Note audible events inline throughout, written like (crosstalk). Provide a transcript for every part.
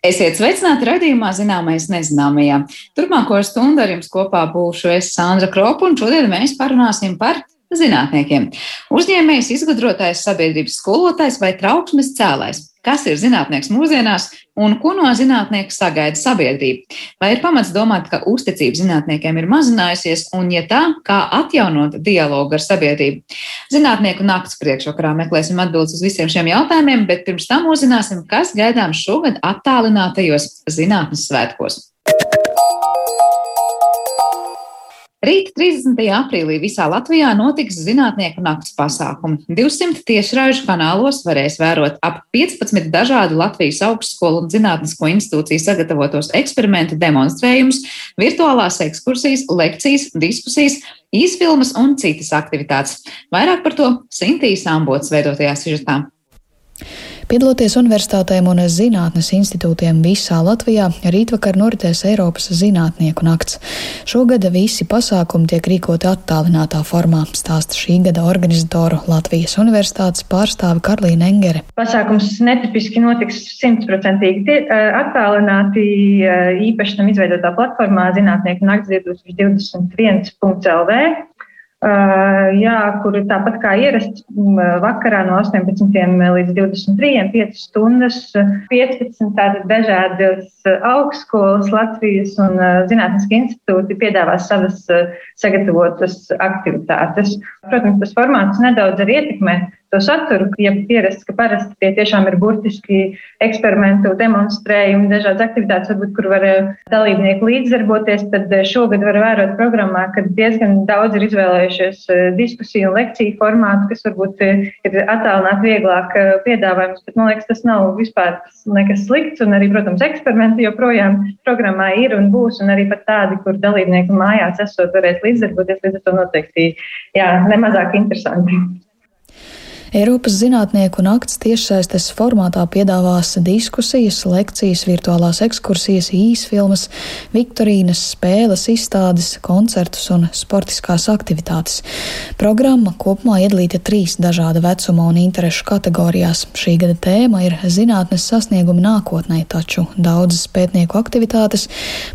Esiet sveicināti raidījumā Zināmais nezināmajā. Turpmāko stundu ar jums kopā būšu es Sandra Kropa, un šodien mēs parunāsim par zinātniekiem. Uzņēmējs, izgudrotājs, sabiedrības skolotājs vai trauksmes cēlājs. Kas ir zinātnieks mūsdienās un ko no zinātnieka sagaida sabiedrība? Vai ir pamats domāt, ka uzticība zinātniekiem ir mazinājusies, un, ja tā, kā atjaunot dialogu ar sabiedrību? Zinātnieku nakts priekšvakarā meklēsim atbildes uz visiem šiem jautājumiem, bet pirms tam uzzināsim, kas gaidāms šogad attālinātajos zinātnes svētkos. Rīt 30. aprīlī visā Latvijā notiks zinātnieku nakts pasākumi. 200 tiešraižu kanālos varēs vērot ap 15 dažādu Latvijas augstskolu un zinātnisko institūciju sagatavotos eksperimentu demonstrējumus, virtuālās ekskursijas, lekcijas, diskusijas, īsfilmas un citas aktivitātes. Vairāk par to Sintīs Ambots veidotajā sižetā. Piedaloties universitātēm un zinātnes institūtiem visā Latvijā, rītvakar noritēs Eiropas zinātnieku nakts. Šogad visi pasākumi tiek rīkoti attālinātā formā, stāsta šī gada organizatoru Latvijas universitātes pārstāve Karlīna Engere. Pasākums netipiski notiks simtprocentīgi attālināti īpaši tam izveidotā platformā Zinātnieku nakts 2021.lv Uh, jā, kur tāpat kā ierasts vakarā no 18 līdz 23, 5 stundas, 15 tādas dažādas augstskolas Latvijas un Zinātniski institūti piedāvās savas sagatavotas aktivitātes. Protams, tas formāts nedaudz arī ietekmē to saturu, ja pierasts, ka parasti tie tiešām ir burtiski eksperimentu demonstrējumi, dažādas aktivitātes, varbūt, kur var eh, dalībnieki līdzdarboties, tad eh, šogad var vērot programmā, ka diezgan daudz ir izvēlējušies eh, diskusiju un lekciju formātu, kas varbūt ir attālināt vieglāk piedāvājums, bet man liekas, tas nav vispār nekas slikts, un arī, protams, eksperimenti joprojām programmā ir un būs, un arī pat tādi, kur dalībnieki mājās esot varēs līdzdarboties, līdz ar to noteikti, jā, nemazāk interesanti. Eiropas zinātnieku nakts tiešsaistes formātā piedāvās diskusijas, lekcijas, virtuālās ekskursijas, īsfilmas, viktorīnas, spēles, izstādes, koncertus un sportiskās aktivitātes. Programma kopumā iedalīta trīs dažāda vecuma un interešu kategorijās. Šī gada tēma ir zinātnes sasniegumi nākotnē, taču daudzas pētnieku aktivitātes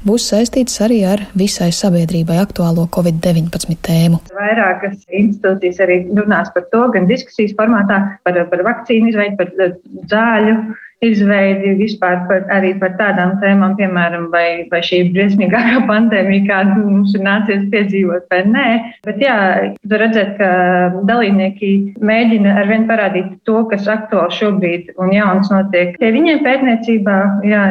būs saistītas arī ar visai sabiedrībai aktuālo Covid-19 tēmu. Vairākas institūcijas arī runās par to, gan diskusijas formātā par, par vakcīnu izveidi, par eh, zāļu izveidi, vispār par, arī par tādām tēmām, piemēram, vai, vai šī briesmīgākā (laughs) pandēmija, kādu mums ir nācies piedzīvot, vai nē. Bet jā, var redzēt, ka dalībnieki mēģina arvien parādīt to, kas aktuāli šobrīd un jauns notiek. Ja viņiem pētniecībā jā,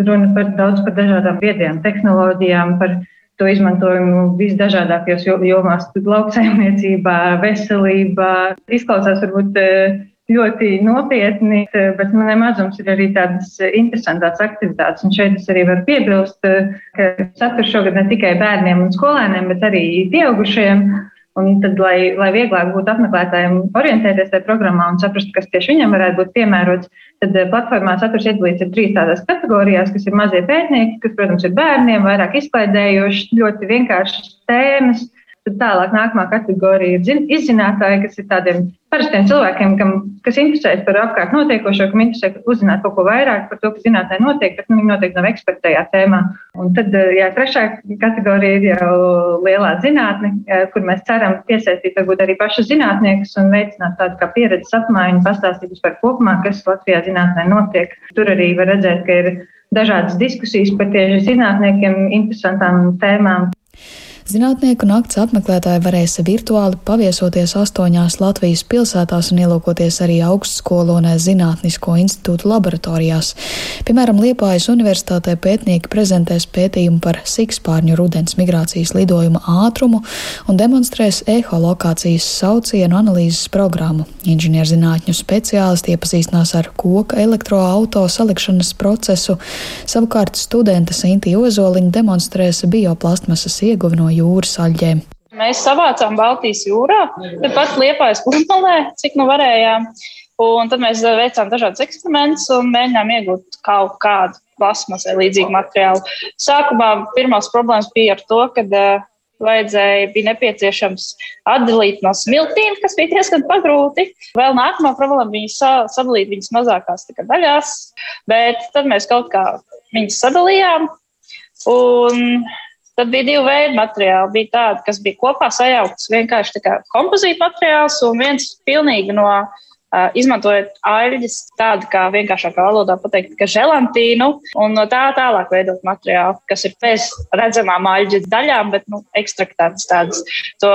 runa par daudz par dažādām viedajām tehnoloģijām, par to izmantojumu visdažādākajos jomās, lauksaimniecībā, veselībā. Izklausās varbūt eh, ļoti nopietni, eh, bet man nemazums ir arī tādas interesantas aktivitātes. Un šeit es arī varu piebilst, eh, ka saturs šogad ne tikai bērniem un skolēniem, bet arī pieaugušiem. Un tad, lai, lai vieglāk būtu apmeklētājiem orientēties tajā programmā un saprast, kas tieši viņam varētu būt piemērots, tad eh, platformā saturs iedalīts ir trīs tādās kategorijās, kas ir mazie pētnieki, kas, protams, ir bērniem, vairāk izklaidējoši, ļoti vienkāršas tēmas. Tad tālāk nākamā kategorija ir izzinātāji, kas ir tādiem parastiem cilvēkiem, kam, kas interesējas par apkārt notiekošo, kam interesē uzzināt kaut ko vairāk par to, kas zinātnē notiek, bet viņi noteikti nav eksperti tajā tēmā. Un tad, eh, jā, trešā kategorija ir jau lielā zinātne, eh, kur mēs ceram piesaistīt varbūt arī pašus zinātniekus un veicināt tādu kā pieredzes apmaiņu, pastāstīt par kopumā, kas Latvijā zinātnē notiek. Tur arī var redzēt, ka ir dažādas diskusijas par tieši zinātniekiem interesantām tēmām. Zinātnieku nakts apmeklētāji varēs virtuāli paviesoties astoņās Latvijas pilsētās un ielūkoties arī augstskolu un zinātnisko institūtu laboratorijās. Piemēram, Liepājas universitātē pētnieki prezentēs pētījumu par sikspārņu rudens migrācijas lidojuma ātrumu un demonstrēs eholokācijas saucienu analīzes programmu. Inženierzinātņu speciālisti iepazīstinās ar koka elektroauto salikšanas procesu, savukārt studente Sintīja Ozoliņa demonstrēs bioplastmasas ieguvi no jūras aļģēm. Mēs savācām Baltijas jūrā, tepat liepājas pludmalē, cik nu varējām. Un tad mēs veicām dažādus eksperimentus un mēģinājām iegūt kaut kādu plasmas vai līdzīgu materiālu. Sākumā pirmās problēmas bija ar to, ka uh, vajadzēja, bija nepieciešams atdalīt no smiltīm, kas bija diezgan pagrūti. Vēl nākamā problēma bija sadalīt viņas mazākās daļās, bet tad mēs kaut kā viņas sadalījām. Un tad bija divi veidi materiāli. Bija tādi, kas bija kopā sajauktas vienkārši kompozīta materiāls, un viens pilnīgi no izmantojot aļģes, tādu kā vienkāršākā valodā pateikt, ka želantīnu, un no tā tālāk veidot materiālu, kas ir bez redzamām aļģes daļām, bet nu, ekstraktētas tādas. To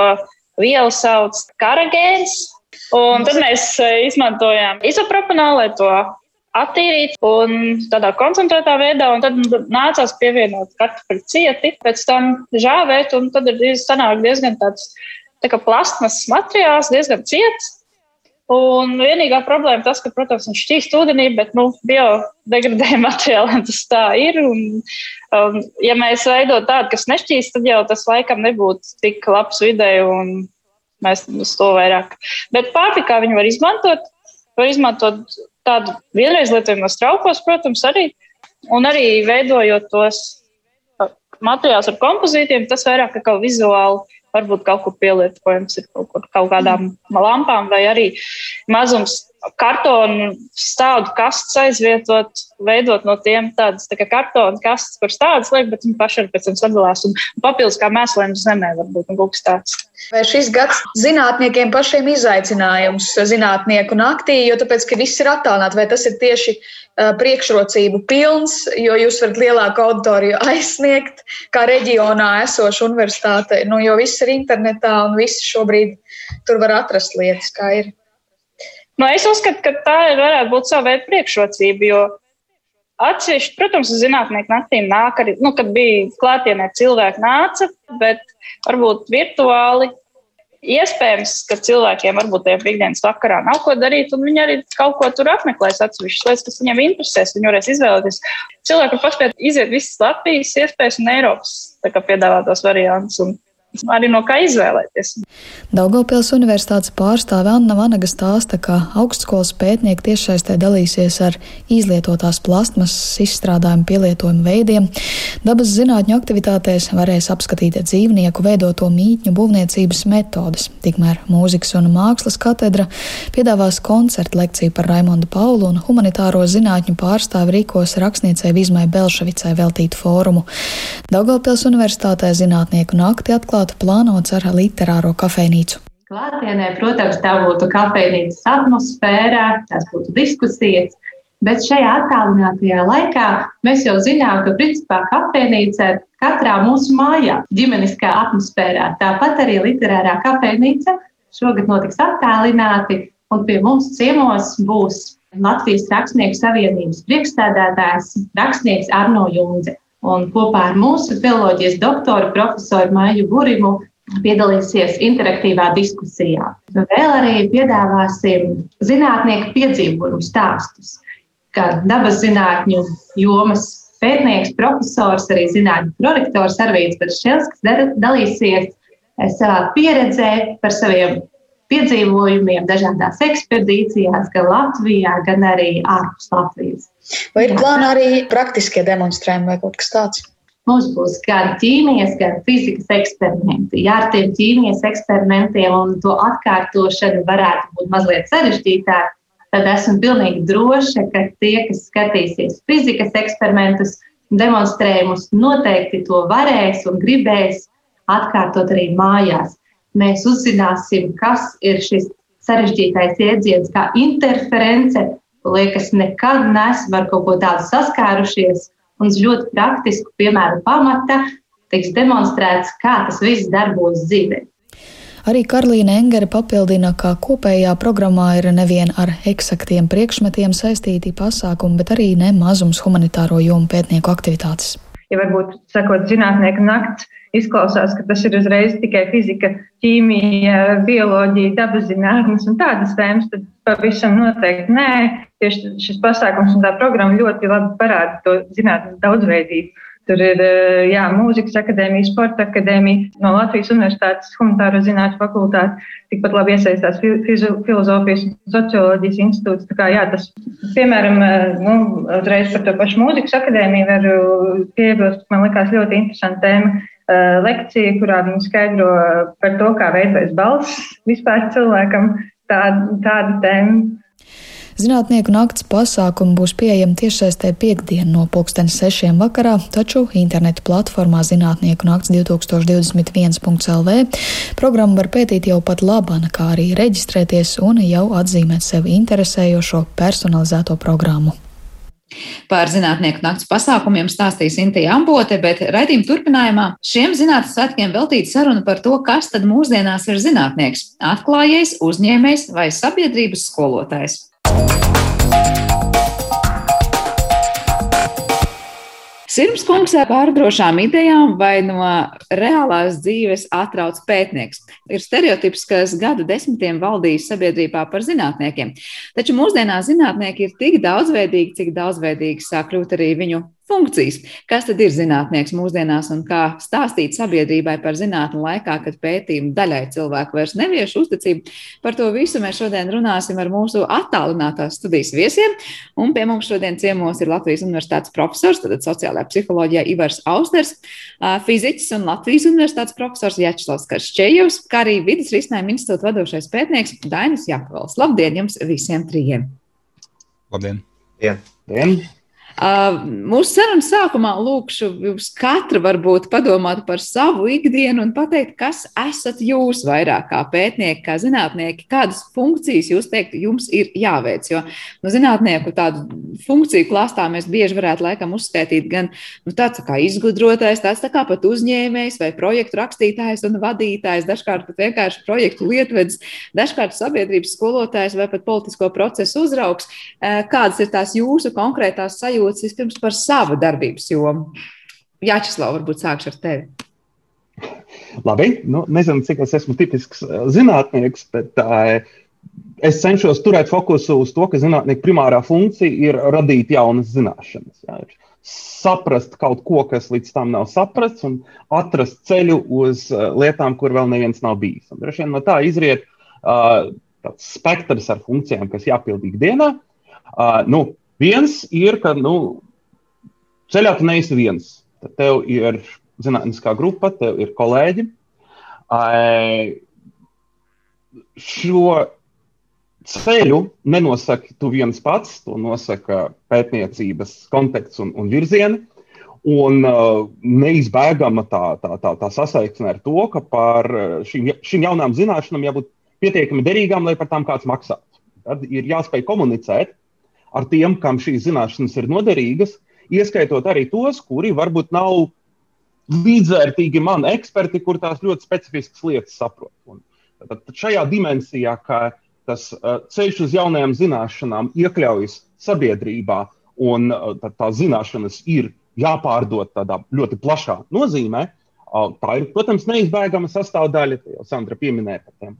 vielu sauc karagēns, un tad mēs izmantojām izopropanolu, lai to attīrīt un tādā koncentrētā veidā, un tad nācās pievienot kartupeļu cieti, pēc tam žāvēt, un tad ir sanāk diezgan tāds tā kā plasmas materiāls, diezgan ciets, Un vienīgā problēma tas, ka, protams, viņš šķīst ūdenī, bet nu, biodegradējuma (laughs) materiāliem tas tā ir. Un, um, ja mēs veidot tādu, kas nešķīst, tad jau tas laikam nebūtu tik labs videi, un mēs uz to vairāk. Bet pārtikā viņi var izmantot. Var izmantot tādu vienreiz lietojamos traukos, protams, arī. Un arī veidojot tos uh, materiālus ar kompozītiem, tas vairāk kā vizuāli varbūt kaut kur pielietojams ir kaut, kur, kaut kādām lampām vai arī mazums kartonu stādu kastes aizvietot, veidot no tiem tādas tā kartonu kastes, kur stādas liek, bet viņi paši arī pēc tam sadalās un papildus kā mēslojums zemē varbūt un kaut kas tāds. Vai šis gads zinātniekiem pašiem izaicinājums zinātnieku naktī, jo tāpēc, ka viss ir attālināti, vai tas ir tieši priekšrocību pilns, jo jūs varat lielāku auditoriju aizsniegt, kā reģionā esoša universitāte, nu, jo viss ir internetā un visi šobrīd tur var atrast lietas, kā ir. Nu, es uzskatu, ka tā varētu būt sava veida priekšrocība, jo atsevišķi, protams, zinātnieku naktī nāk arī, nu, kad bija klātienē cilvēki nāca, bet varbūt virtuāli Iespējams, ka cilvēkiem varbūt tajā piekdienas vakarā nav ko darīt, un viņi arī kaut ko tur apmeklēs, atsevišķas lietas, kas viņiem interesēs. Viņi varēs izvēlēties. Cilvēki var paspēt iziet visas Latvijas iespējas un Eiropas piedāvātos variantus. Un arī no kā izvēlēties. Daugopils universitātes pārstāve Anna Vanaga stāsta, ka augstskolas pētnieki tiešsaistē dalīsies ar izlietotās plastmasas izstrādājumu pielietojumu veidiem. Dabas zinātņu aktivitātēs varēs apskatīt dzīvnieku veidoto mītņu būvniecības metodas. Tikmēr mūzikas un mākslas katedra piedāvās koncertu lekciju par Raimondu Paulu un humanitāro zinātņu pārstāvi rīkos rakstniecei Vizmai Belševicai veltītu fórumu. Daugopils universitātē zinātnieku nakti atklāt atklāta plānots ar literāro kafejnīcu. Klātienē, protams, tā būtu kafejnīcas atmosfēra, tās būtu diskusijas, bet šajā attālinātajā laikā mēs jau zinām, ka principā kafejnīca ir katrā mūsu mājā, ģimeniskā atmosfērā. Tāpat arī literārā kafejnīca šogad notiks attālināti, un pie mums ciemos būs Latvijas Rakstnieku savienības priekšstādātājs, rakstnieks Arno Junze. Un kopā ar mūsu filozofijas doktoru profesoru Maiju Burimu piedalīsies interaktīvā diskusijā. Vēl arī piedāvāsim zinātnieku piedzīvojumu stāstus, kā dabas zinātņu jomas pētnieks, profesors, arī zinātņu prorektors Arvīts Beršels, kas dalīsies savā pieredzē par saviem piedzīvojumiem dažādās ekspedīcijās, gan Latvijā, gan arī ārpus Latvijas. Vai ir plānā arī praktiskie demonstrējumi vai kaut kas tāds? Mums būs gan ķīmijas, gan fizikas eksperimenti. Jā, ar tiem ķīmijas eksperimentiem un to atkārtošanu varētu būt mazliet sarežģītāk. Tad esmu pilnīgi droša, ka tie, kas skatīsies fizikas eksperimentus, demonstrējumus, noteikti to varēs un gribēs atkārtot arī mājās mēs uzzināsim, kas ir šis sarežģītais jēdziens, kā interference. Liekas, nekad neesam ar kaut ko tādu saskārušies. Un uz ļoti praktisku piemēru pamata tiks demonstrēts, kā tas viss darbojas dzīvē. Arī Karolīna Engere papildina, ka kopējā programmā ir nevien ar eksaktiem priekšmetiem saistīti pasākumi, bet arī ne mazums humanitāro jomu pētnieku aktivitātes. Ja varbūt sakot, zinātnieku nakts izklausās, ka tas ir uzreiz tikai fizika, ķīmija, bioloģija, dabas zinātnes un tādas tēmas, tad pavisam noteikti nē. Tieši šis pasākums un tā programma ļoti labi parāda to zinātnes daudzveidību. Tur ir jā, mūzikas akadēmija, sporta akadēmija, no Latvijas Universitātes humanitāro zinātņu fakultāte, tikpat labi iesaistās filozofijas un socioloģijas institūts. Tā kā, jā, tas, piemēram, nu, uzreiz par to pašu mūzikas akadēmiju var piebilst, man likās ļoti interesanta tēma lekcija, kurā viņi skaidro par to, kā veidojas balss vispār cilvēkam. Tāda, tāda tēma. Zinātnieku nakts pasākumi būs pieejami tiešsaistē piekdien no pulksten sešiem vakarā, taču interneta platformā Zinātnieku nakts 2021.lv programmu var pētīt jau pat labana, kā arī reģistrēties un jau atzīmēt sevi interesējošo personalizēto programmu. Par zinātnieku nakts pasākumiem stāstīs Intija Ambote, bet raidījuma turpinājumā šiem zinātnes svētkiem veltīta saruna par to, kas tad mūsdienās ir zinātnieks - atklājējs, uzņēmējs vai sabiedrības skolotājs. Sirms kungs ar pārdrošām idejām vai no reālās dzīves atrauc pētnieks. Ir stereotips, kas gadu desmitiem valdījis sabiedrībā par zinātniekiem. Taču mūsdienās zinātnieki ir tik daudzveidīgi, cik daudzveidīgi sāk kļūt arī viņu funkcijas. Kas tad ir zinātnieks mūsdienās un kā stāstīt sabiedrībai par zinātni laikā, kad pētījumu daļai cilvēku vairs nevieš uzticību? Par to visu mēs šodien runāsim ar mūsu attālinātās studijas viesiem. Un pie mums šodien ciemos ir Latvijas Universitātes profesors, tad sociālajā psiholoģijā Ivars Austers, fiziķis un Latvijas Universitātes profesors Jačslavs Karšķējevs, kā arī vidas risinājuma institūta vadošais pētnieks Dainis Jakvals. Labdien jums visiem trījiem! Labdien! Dien. Dien. Uh, mūsu sarunas sākumā lūkšu jums katru varbūt padomāt par savu ikdienu un pateikt, kas esat jūs vairāk kā pētnieki, kā zinātnieki, kādas funkcijas jūs teikt, jums ir jāveic. Jo nu, zinātnieku tādu funkciju klāstā mēs bieži varētu laikam uzskaitīt gan nu, tāds kā izgudrotājs, tāds tā kā pat uzņēmējs vai projektu rakstītājs un vadītājs, dažkārt pat vienkārši projektu lietvedis, dažkārt sabiedrības skolotājs vai pat politisko procesu uzraugs. Kādas ir tās jūsu konkrētās sajūtas? Sajūtas vispirms par savu darbības jomu. Jāčeslau, varbūt sākšu ar tevi. Labi, nu, nezinu, cik es esmu tipisks uh, zinātnieks, bet uh, es cenšos turēt fokusu uz to, ka zinātnieka primārā funkcija ir radīt jaunas zināšanas. Jā, saprast kaut ko, kas līdz tam nav saprasts, un atrast ceļu uz uh, lietām, kur vēl neviens nav bijis. Un, vien, no tā izriet uh, tāds spektrs ar funkcijām, kas jāpild ikdienā. Uh, nu, Viens ir, ka nu, ceļā tu neesi viens. Tad tev ir zinātniskā grupa, tev ir kolēģi. Šo ceļu nenosaka tu viens pats, to nosaka pētniecības konteksts un, un virzieni. Un uh, neizbēgama tā, tā, tā, tā sasaiksme ar to, ka par šīm, šīm jaunām zināšanām jābūt pietiekami derīgām, lai par tām kāds maksātu. Tad ir jāspēj komunicēt ar tiem, kam šīs zināšanas ir noderīgas, ieskaitot arī tos, kuri varbūt nav līdzvērtīgi man eksperti, kur tās ļoti specifiskas lietas saprot. Un tad šajā dimensijā, ka tas uh, ceļš uz jaunajām zināšanām iekļaujas sabiedrībā, un uh, tā zināšanas ir jāpārdod tādā ļoti plašā nozīmē, uh, tā ir, protams, neizbēgama sastāvdaļa. Jau Sandra pieminēja par tiem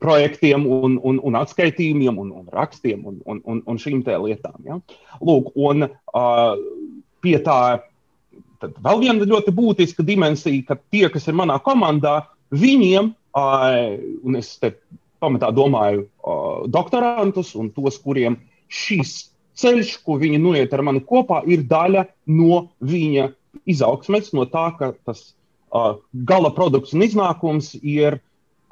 projektiem, un, un, un atskaitījumiem, un, un rakstiem un, un, un, un šīm lietām. Ja? Lūk, un uh, pie tā vēl viena ļoti būtiska dimensija, ka tie, kas ir manā komandā, viņiem, un es te pamatā domāju doktorantus un tos, kuriem šis ceļš, ko viņi noiet ar mani kopā, ir daļa no viņa izaugsmes, no tā, ka tas gala produkts un iznākums ir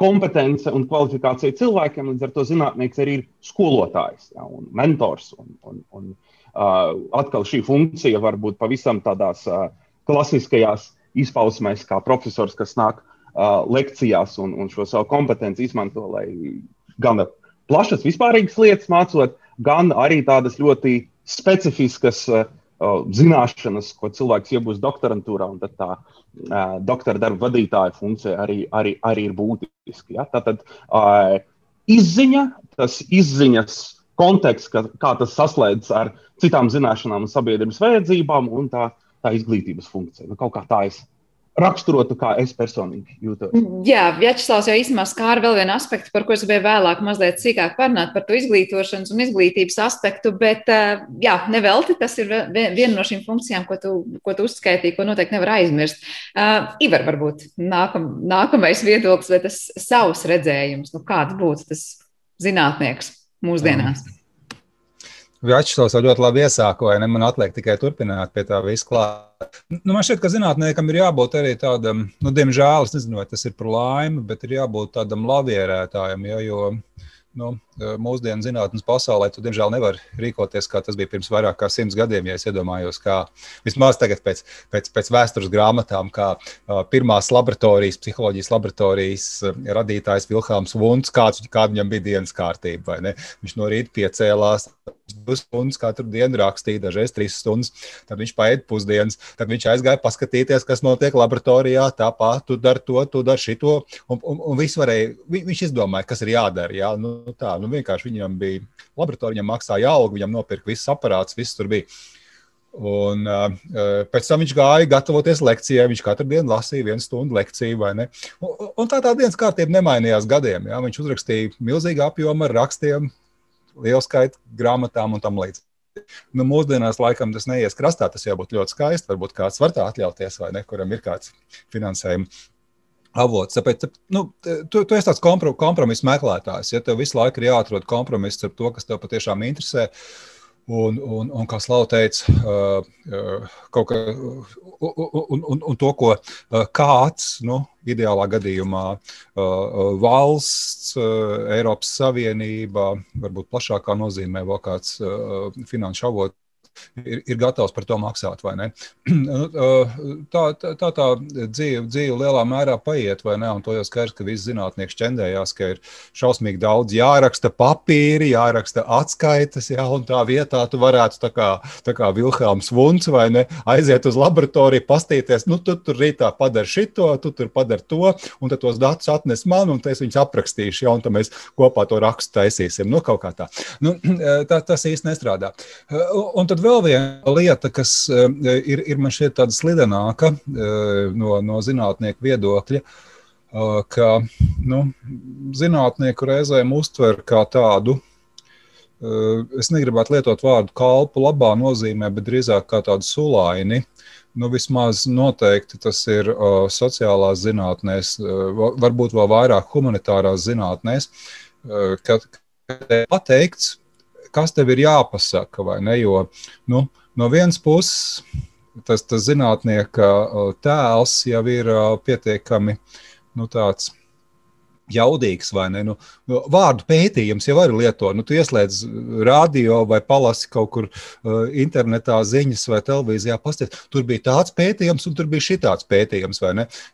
kompetence un kvalifikācija cilvēkiem. Līdz ar to zinātnēks arī ir skolotājs ja, un mentors. Un, un, un, uh, atkal šī funkcija var būt pavisam tādās uh, klasiskajās izpausmēs, kā profesors, kas nāk uh, lekcijās un, un šo savu kompetenci izmanto, lai gan plašas vispārīgas lietas mācot, gan arī tādas ļoti specifiskas uh, zināšanas, ko cilvēks iegūst doktorantūrā, un tā uh, doktora darba vadītāja funkcija arī, arī, arī ir būtiska. Ja? Tātad uh, izziņa, tas izziņas konteksts, ka, kā tas saslēdzas ar citām zināšanām un sabiedrības vajadzībām, un tā, tā izglītības funkcija. Nu, kaut kā tā es raksturotu, kā es personīgi jūtos. Jā, Vjačslavs jau īstenībā skāra vēl vienu aspektu, par ko es gribēju vēlāk mazliet sīkāk parunāt par to izglītošanas un izglītības aspektu, bet eh, jā, nevelti tas ir viena no šīm funkcijām, ko tu, ko tu uzskaitīji, ko noteikti nevar aizmirst. Uh, Ivar, varbūt nākam, nākamais viedoklis vai tas savs redzējums, nu kāds būtu tas zinātnieks mūsdienās? Um. Vjačslavs jau ļoti labi iesākoja, ne man atliek tikai turpināt pie tā visu klāt. Nu, man šķiet, ka zinātniekam ir jābūt arī tādam, nu, diemžēl, es nezinu, vai tas ir par laimi, bet ir jābūt tādam lavierētājam, ja, jo nu, mūsdienu zinātnīs pasaulē, tu diemžēl nevari rīkoties, kā tas bija pirms vairāk kā simts gadiem. Ja es iedomājos, kā vismaz tagad pēc, pēc, pēc vēstures grāmatām, kā uh, pirmās laboratorijas, psiholoģijas laboratorijas uh, radītājs Vilhelms Vunds, kāds, kāda viņam bija dienas kārtība. Viņš no rīta piecēlās, divas stundas katru dienu rakstīja, dažreiz trīs stundas. Tad viņš paēda pusdienas, tad viņš aizgāja paskatīties, kas notiek laboratorijā. Tāpat tu dari to, tu dari šito. Un, un, un varēja, viņš izdomāja, kas ir jādara. Jā, nu, tā, nu, vienkārši viņam bija laboratorija, viņam maksāja algu, viņam nopirka viss aparāts, viss tur bija. Un, uh, pēc tam viņš gāja gatavoties lekcijai. Viņš katru dienu lasīja vienu stundu lekciju. Un, un tā tā dienas kārtība nemainījās gadiem. Jā. Viņš uzrakstīja milzīgu apjomu ar rakstiem, lielu skaitu grāmatām un tam līdzīgi. Nu, mūsdienās laikam tas neies krastā. Tas jau būtu ļoti skaisti. Varbūt kāds var tā atļauties, vai ne, kuram ir kāds finansējums avots. Tāpēc nu, tu, tu esi tāds kompromiss meklētājs. Ja tev visu laiku ir jāatrod kompromiss ar to, kas tev patiešām interesē. Uh, Un, un, un kā Slava teica, kaut kā, un, un, un to, ko kāds, nu, ideālā gadījumā, valsts, Eiropas Savienība, varbūt plašākā nozīmē vēl kāds finanšu avots ir, ir gatavs par to maksāt. (clears throat) Nu, tā, tā, tā, tā dzīve, dzīve lielā mērā paiet, vai ne? Un to jau skaidrs, ka visi zinātnieki šķendējās, ka ir šausmīgi daudz jāraksta papīri, jāraksta atskaites, jā, un tā vietā tu varētu tā kā, tā kā Vilhelms Vunts vai ne, aiziet uz laboratoriju, pastīties, nu, tu tur rītā padari šito, tu tur padari to, un tad tos datus atnes man, un es viņus aprakstīšu, jā, un tad mēs kopā to rakstu taisīsim. Nu, kaut kā tā. Nu, (clears throat) tā tas īsti nestrādā. Un tad vēl viena lieta, kas eh, ir, ir man šķiet tāda slidenāka eh, no, no zinātnieku viedokļa, eh, ka nu, zinātnieku reizēm uztver kā tādu. Es negribētu lietot vārdu kalpu labā nozīmē, bet drīzāk kā tādu sulaini. Nu, vismaz noteikti tas ir uh, sociālās zinātnēs, uh, varbūt vēl vairāk humanitārās zinātnēs, uh, kad, kad pateikts, kas tev ir jāpasaka, vai ne? Jo nu, no vienas puses tas, tas zinātnieka tēls jau ir pietiekami nu, tāds jaudīgs vai ne. Nu, nu, vārdu pētījums jau var lietot. Nu, tu ieslēdz radio vai palasi kaut kur uh, internetā ziņas vai televīzijā. Pasties. Tur bija tāds pētījums, un tur bija šitāds pētījums.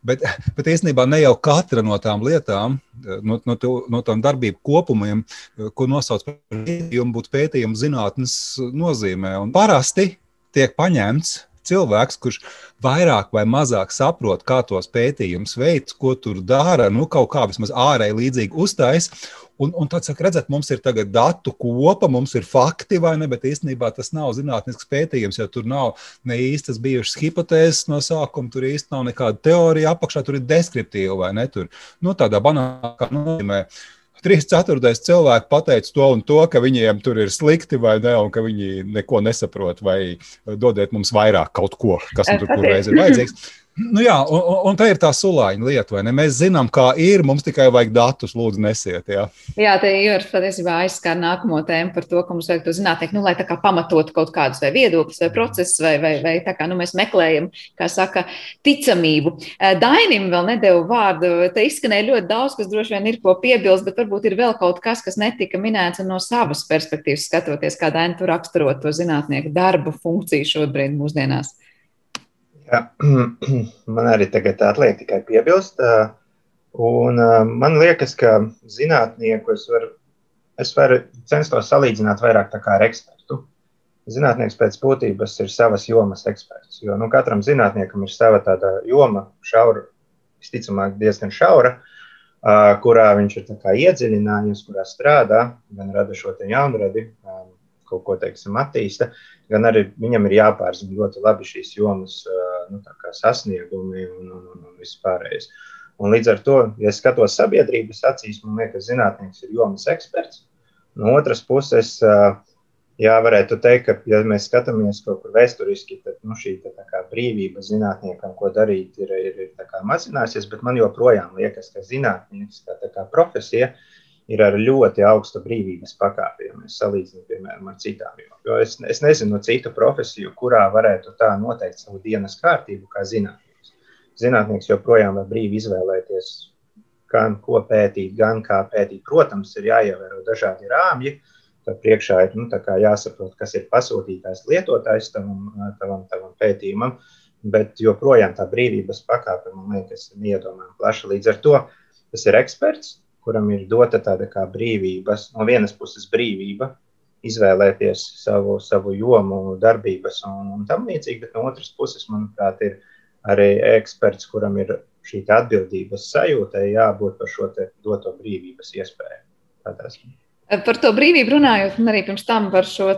Bet, (laughs) bet īstenībā ne jau katra no tām lietām, no, no, to, no tām darbību kopumiem, ko nosauc par pētījumu, būtu pētījuma zinātnes nozīmē. Un parasti tiek paņemts cilvēks, kurš vairāk vai mazāk saprot, kā tos pētījumus veids, ko tur dara, nu, kaut kā vismaz ārēji līdzīgi uztais. Un, un tad, saka, redzat, mums ir tagad datu kopa, mums ir fakti, vai ne? Bet īstenībā tas nav zinātnisks pētījums, jo tur nav ne īstas bijušas hipotēzes no sākuma, tur īstenībā nav nekāda teorija apakšā, tur ir deskriptīva vai ne? Tur, nu, tādā banālā nozīmē. Uh, trīs ceturtais cilvēki pateica to un to, ka viņiem tur ir slikti vai ne, un ka viņi neko nesaprot, vai dodiet mums vairāk kaut ko, kas nu tur reiz ir vajadzīgs. Nu jā, un, un tā ir tā sulāņa lieta, vai ne? Mēs zinām, kā ir, mums tikai vajag datus, lūdzu, nesiet. Jā, jā te ir patiesībā aizskar nākamo tēmu par to, ka mums vajag to zinātnē, nu, lai tā kā pamatotu kaut kādus vai viedokļus vai procesus, vai, vai, vai tā kā nu, mēs meklējam, kā saka, ticamību. Dainim vēl nedēvu vārdu, te izskanēja ļoti daudz, kas droši vien ir ko piebilst, bet varbūt ir vēl kaut kas, kas netika minēts no savas perspektīvas skatoties, kā Daini tur raksturot to zinātnieku darbu funkciju šobrīd mūsdienās. Jā, (clears throat) man arī tagad atliek tikai piebilst. Un man liekas, ka zinātnieku es varu, es varu censtos salīdzināt vairāk ar ekspertu. Zinātnieks pēc būtības ir savas jomas eksperts. Jo nu, katram zinātniekam ir sava tāda joma, šaura, visticamāk, diezgan šaura, kurā viņš ir iedziļinājies, kurā strādā, gan rada šo jaunradi, kaut ko teiksim, attīsta, gan arī viņam ir jāpārzina ļoti labi šīs jomas nu, sasniegumi un, un, un, un viss pārējais. Un līdz ar to, ja skatos sabiedrības acīs, man liekas, zinātnēks ir jomas eksperts. No otras puses, jā, varētu teikt, ka, ja mēs skatāmies kaut kur vēsturiski, tad nu, šī tā, brīvība zinātniekam, ko darīt, ir, ir, ir mazinājusies, bet man joprojām liekas, ka zinātnieks kā, kā profesija ir ar ļoti augstu brīvības pakāpi, ja mēs salīdzinām, piemēram, ar citām. Jo es, es nezinu no citu profesiju, kurā varētu tā noteikt savu dienas kārtību, kā zinātnieks. Zinātnieks joprojām var brīvi izvēlēties, gan ko pētīt, gan kā pētīt. Protams, ir jāievēro dažādi rāmji. Tad priekšā ir nu, jāsaprot, kas ir pasūtītājs, lietotājs tavam, tavam, tavam pētījumam, bet joprojām tā brīvības pakāpe, man liekas, ir neiedomājama plaša. Līdz ar to tas ir eksperts, kuram ir dota tāda kā brīvības, no vienas puses brīvība izvēlēties savu, savu jomu, darbības un, un tam līdzīgi, bet no otras puses, manuprāt, ir arī eksperts, kuram ir šī atbildības sajūta, jābūt par šo doto brīvības iespēju. Tādā ziņā. Par to brīvību runājot, un arī pirms tam par šo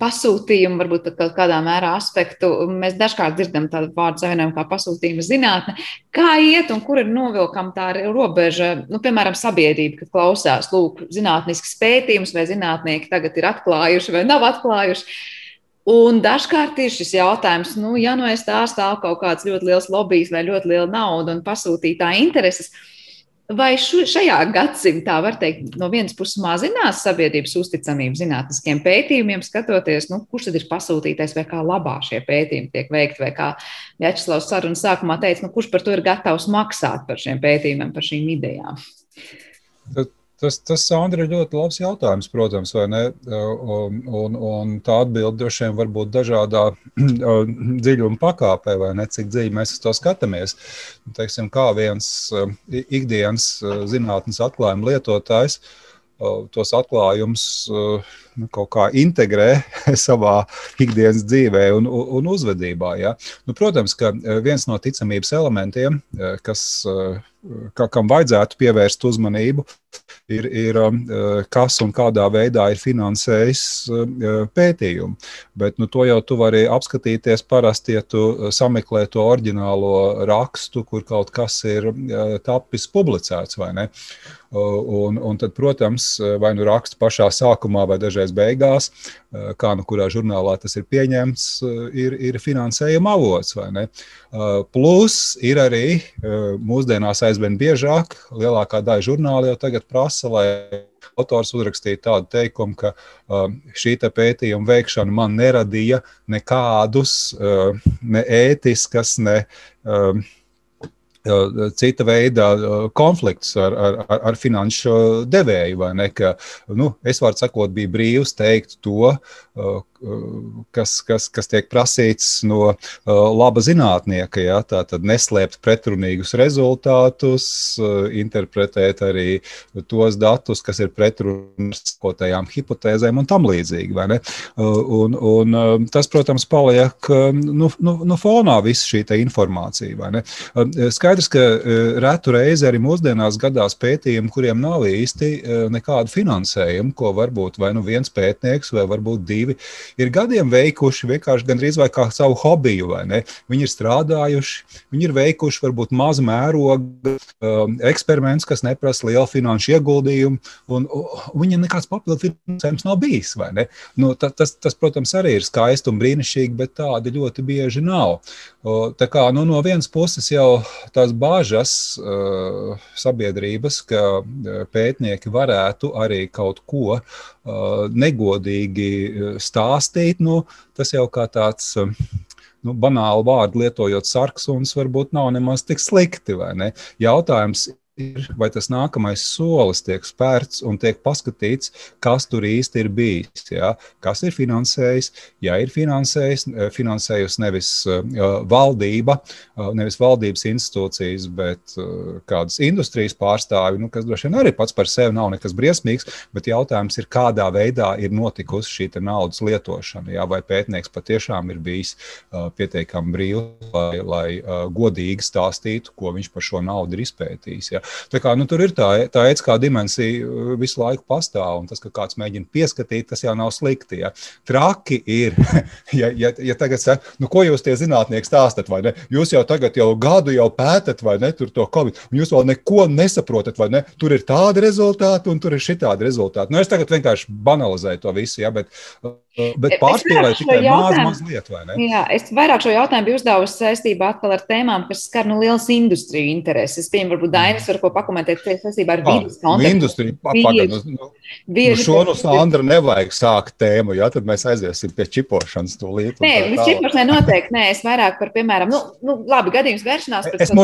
pasūtījumu, varbūt pat kādā mērā aspektu, mēs dažkārt dzirdam tādu vārdu savienojumu kā pasūtījuma zinātne. Kā iet un kur ir novilkama tā robeža, nu, piemēram, sabiedrība, kad klausās, lūk, zinātnisks pētījums vai zinātnieki tagad ir atklājuši vai nav atklājuši. Un dažkārt ir šis jautājums, nu, ja nu es tā stāv kaut kāds ļoti liels lobbyis vai ļoti liela nauda un pasūtītāja intereses, Vai šajā gadsimtā, var teikt, no vienas puses mazinās sabiedrības uzticamība zinātniskiem pētījumiem, skatoties, nu, kurš tad ir pasūtītais vai kā labā šie pētījumi tiek veikti, vai kā Vjačeslavs sarunas sākumā teica, nu, kurš par to ir gatavs maksāt par šiem pētījumiem, par šīm idejām? Tad Tas, tas Sandra, ir ļoti labs jautājums, protams, vai ne? Un, un, un tā atbilde droši vien var būt dažādā (clears throat) dziļuma pakāpē, vai ne? Cik dziļi mēs to skatāmies. Teiksim, kā viens ikdienas zinātnes atklājuma lietotājs tos atklājumus nu, kaut kā integrē (laughs) savā ikdienas dzīvē un, un uzvedībā. Ja? Nu, protams, ka viens no ticamības elementiem, kas, kam vajadzētu pievērst uzmanību, ir, ir kas un kādā veidā ir finansējis pētījumu. Bet nu, to jau tu vari apskatīties parasti, ja tu sameklē to oriģinālo rakstu, kur kaut kas ir tapis publicēts vai ne. Un, un tad, protams, vai nu raksts pašā sākumā, vai dažreiz beigās, kā nu kurā žurnālā tas ir pieņemts, ir, ir finansējuma avots. Plus ir arī mūsdienās aizvien biežāk, lielākā daļa žurnāla jau tagad prasa, lai autors uzrakstīja tādu teikumu, ka uh, šī pētījuma veikšana man neradīja nekādus uh, ne ētiskas, ne uh, cita veida konflikts ar, ar, ar finanšu devēju. Ne, ka, nu, es varu sakot, bija brīvs teikt to, kas, kas, kas tiek prasīts no laba zinātnieka. Ja? Tā tad neslēpt pretrunīgus rezultātus, interpretēt arī tos datus, kas ir pretrunīgi kotajām hipotēzēm un tam līdzīgi. Un, un tas, protams, paliek nu, nu, nu fonā visa šī informācija. Skaidrs, ka retu reizi arī mūsdienās gadās pētījumi, kuriem nav īsti nekādu finansējumu, ko varbūt vai nu viens pētnieks vai varbūt divi ir gadiem veikuši vienkārši gandrīz vai kā savu hobiju. Viņi ir strādājuši, viņi ir veikuši varbūt mazu mērogu um, eksperimentus, kas neprasa lielu finanšu ieguldījumu, un, un viņiem nekāds papildu finansējums nav bijis. Nu, tas, tas, tas, protams, arī ir skaisti un brīnišķīgi, bet tādi ļoti bieži nav. Tā kā, nu, no vienas puses jau tās bāžas uh, sabiedrības, ka uh, pētnieki varētu arī kaut ko uh, negodīgi stāstīt, nu, tas jau kā tāds. Nu, banāli vārdu lietojot, sarksuns varbūt nav nemaz tik slikti. Jautājums ir, vai tas nākamais solis tiek spērts un tiek paskatīts, kas tur īsti ir bijis. Ja? Kas ir finansējis? Ja ir finansējis, eh, finansējusi nevis uh, valdība, uh, nevis valdības institūcijas, bet uh, kādas industrijas pārstāvi, nu, kas droši vien arī pats par sevi nav nekas briesmīgs, bet jautājums ir, kādā veidā ir notikusi šī naudas lietošana. Ja? Vai pētnieks patiešām ir bijis pietiekami brīvs, lai, lai godīgi stāstītu, ko viņš par šo naudu ir izpētījis. Ja? Tā kā, nu, tur ir tā, tā etiskā dimensija uh, visu laiku pastāv, un tas, ka kāds mēģina pieskatīt, tas jau nav slikti. Ja. Traki ir, (laughs) ja, ja, ja tagad saka, nu, ko jūs tie zinātnieki stāstat, vai ne? Jūs jau tagad jau gadu jau pētat, vai ne, tur to covid, un jūs vēl neko nesaprotat, vai ne? Tur ir tādi rezultāti, un tur ir šitādi rezultāti. Nu, es tagad vienkārši banalizēju to visu, ja, bet Bet pārspīlēt tikai maz, mazliet, vai ne? Jā, es vairāk šo jautājumu biju uzdevusi saistībā atkal ar tēmām, kas skar nu lielas industriju intereses. Es pieņemu, varbūt Dainis var ko pakomentēt saistībā ar vidas kontekstu. Industriju, pagaidām, nu, nu, šo no Sandra nevajag sākt tēmu, jā, tad mēs aiziesim pie čipošanas tūlīt. Nē, līdz čipošanai noteikti, nē, es vairāk par, piemēram, nu, nu labi, gadījums vēršanās pret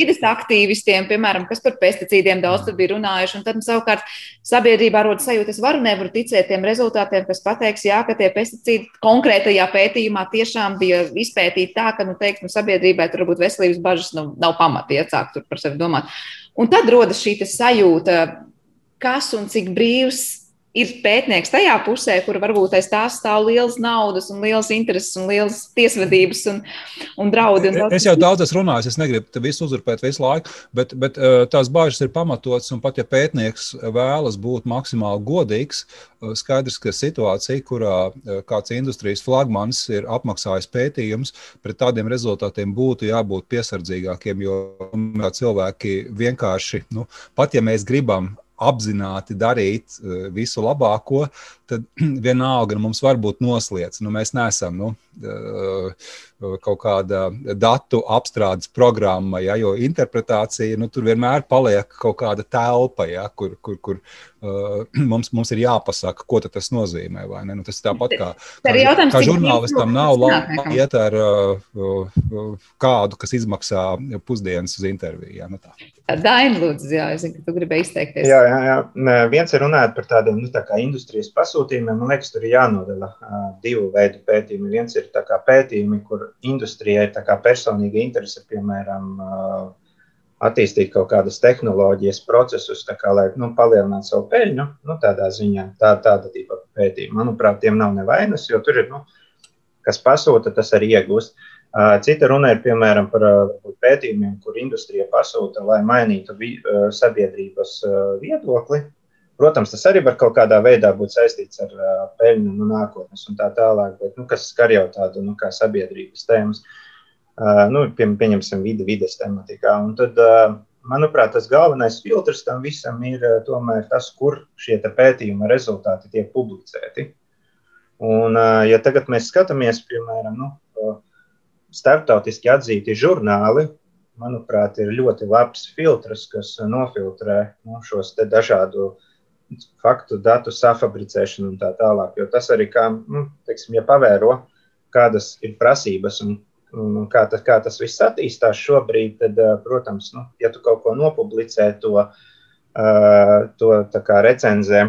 vidas aktīvistiem, piemēram, kas par pesticīdiem daudz tur bija runājuši, un tad savukārt sabiedrībā rodas sajūta, es varu nevaru ticēt tiem rezultātiem, kas pateiks, jā, ka tie pesticīdi konkrētajā pētījumā tiešām bija izpētīti tā, ka, nu, teiksim, sabiedrībai tur varbūt veselības bažas nu, nav pamati iecākt par sevi domāt. Un tad rodas šī sajūta, kas un cik brīvs ir pētnieks tajā pusē, kur varbūt aiz tā stāv liels naudas, un liels intereses, un liels tiesvedības un, un draudi. Un es jau daudz esmu runājis, es negribu te visu uzurpēt visu laiku, bet, bet uh, tās bāžas ir pamatotas, un pat ja pētnieks vēlas būt maksimāli godīgs, uh, skaidrs, ka situācija, kurā uh, kāds industrijas flagmanis ir apmaksājis pētījums, pret tādiem rezultātiem būtu jābūt piesardzīgākiem, jo cilvēki vienkārši, nu, pat ja mēs gribam apzināti darīt eh, visu labāko, tad (clears throat) vienalga nu, mums var būt noslēdz. Nu, mēs neesam nu, kaut kāda datu apstrādes programma, ja, jo interpretācija nu, tur vienmēr paliek kaut kāda telpa, ja, kur, kur, kur (clears throat) mums, mums ir jāpasaka, ko tas nozīmē. Nu, tas ir tāpat kā, kā, kā žurnālistam nav labi iet ar kādu, kas izmaksā pusdienas uz interviju. Ja, nu tā. Daina, lūdzu, jā, es zinu, ka tu gribēji izteikties. Jā, jā, jā. Viens ir runāt par tādiem nu, tā industrijas pasūtījumiem. Man liekas, tur ir jānodala uh, divu veidu pētījumi. Viens ir pētījumi, kur industrijai ir personīga interese, piemēram, uh, attīstīt kaut kādas tehnoloģijas, procesus, kā, lai nu, palielinātu savu peļņu. Nu, tādā ziņā tā, tāda tipa pētījuma. Manuprāt, tiem nav nevainas, jo tur ir, nu, kas pasūta, tas arī iegūst. Uh, Cita runa ir piemēram par pētījumiem, kur industrija pasūta, lai mainītu sabiedrības viedokli. Protams, tas arī var kaut kādā veidā būt saistīts ar peļņu no nu, nākotnes un tā tālāk, bet nu, kas skar jau tādu nu, sabiedrības tēmas, nu, pie, pieņemsim vidi, vides tematikā. Un tad, manuprāt, tas galvenais filtrs tam visam ir tomēr tas, kur šie pētījuma rezultāti tiek publicēti. Un, ja tagad mēs skatāmies, piemēram, nu, starptautiski atzīti žurnāli, manuprāt, ir ļoti labs filtrs, kas nofiltrē nu, šos dažādu faktu, datu safabricēšanu un tā tālāk. Jo tas arī, kā, nu, teiksim, ja pavēro, kādas ir prasības un, un kā, tas, kā tas viss attīstās šobrīd, tad, protams, nu, ja tu kaut ko nopublicē, to, to recenzē